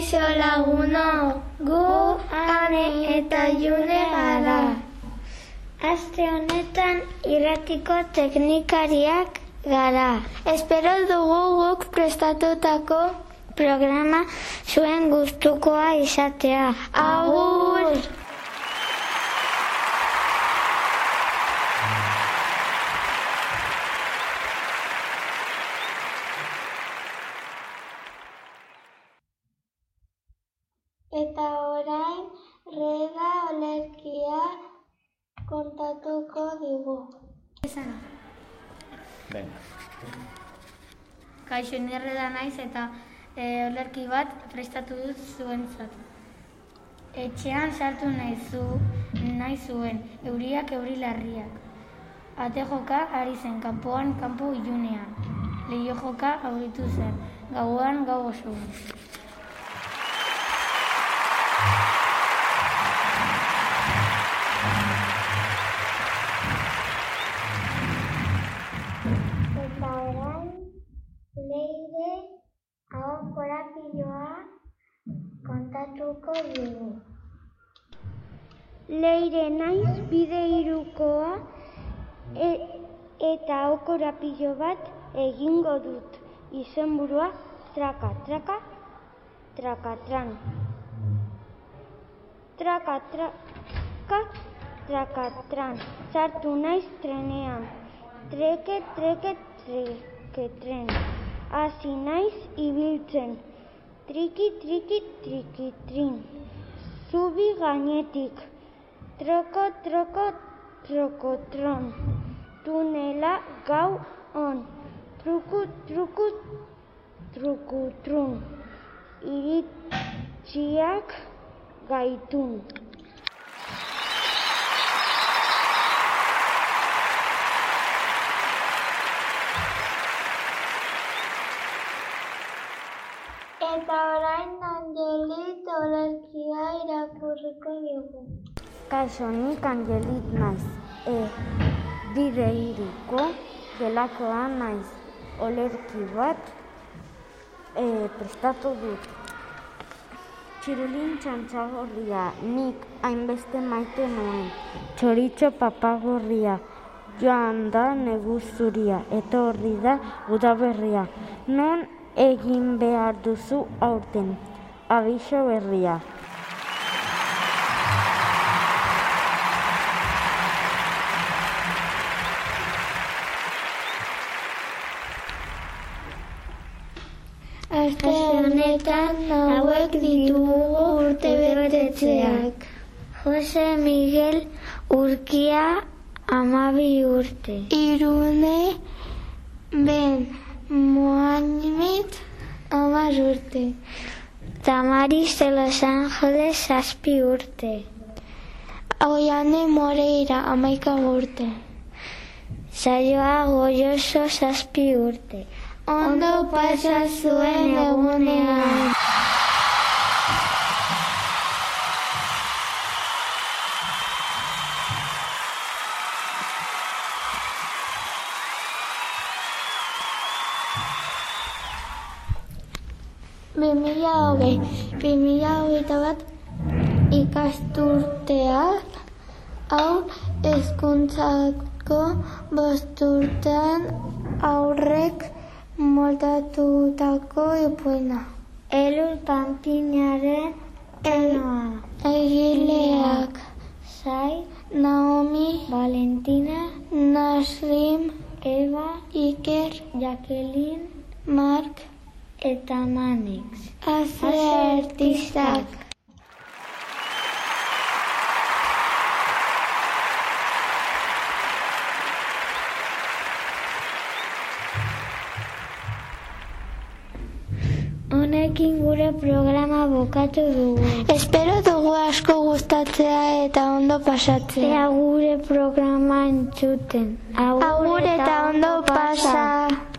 Kaixo laguno, gu ane eta june gara. Aste honetan irratiko teknikariak gara. Espero dugu guk prestatutako programa zuen gustukoa izatea. Agur! Venga. Kaixo nirreda naiz eta e, olerki bat prestatu dut zuentzat. Etxean sartu nahi zu, nahi zuen, euriak euri larriak. Ate joka ari zen kanpoan kanpo ilunean. Leio joka auritu zen, gauan gau osoan. Leire hau korapiloa kontatuko digu. Leire naiz bide irukoa e, eta hau korapilo bat egingo dut. Izenburua traka, traka, traka, tran. Traka, traka, traka, tran. Sartu naiz trenean. Treke, treke, treke, tren. Hasi naiz ibiltzen. Triki, triki, triki, trin. Zubi gainetik. Troko, troko, troko, tron. Tunela gau on. Truku, truku, truku, trun. Iritziak gaitun. Eta orain angelit olerkia irakurriko digu. Kaixo nik angelit naiz. E, bide iruko gelakoa naiz. Olerki bat e, prestatu dut. Txirulin txantxagorria nik hainbeste maite nuen. Txoritxo papagorria joan da neguzuria. Eta horri da udaberria. Non egin behar duzu aurten. Abiso berria. Ditugu urte betetzeak. Jose Miguel Urkia amabi urte. Irune Ben Mohamed amar urte. Tamaris de Los Angeles zazpi urte. Oiane Moreira amaika urte. Saioa goioso zazpi urte. Ondo pasa zuen egunean. Bimila hogei, bimila hogeita bat ikasturteak hau hezkuntzako bosturtean aurrek moldatutako ipuena. Elul Pampinaren enoa. Egileak. Zai. Naomi. Valentina. Nasrim. Eva. Iker. Jacqueline. Mark. Eta Manix. Aze artistak. Honekin gure programa bukatu dugu. Espero dugu asko gustatzea eta ondo pasatzea. Eta gure programa entzuten. Agur eta ondo pasa.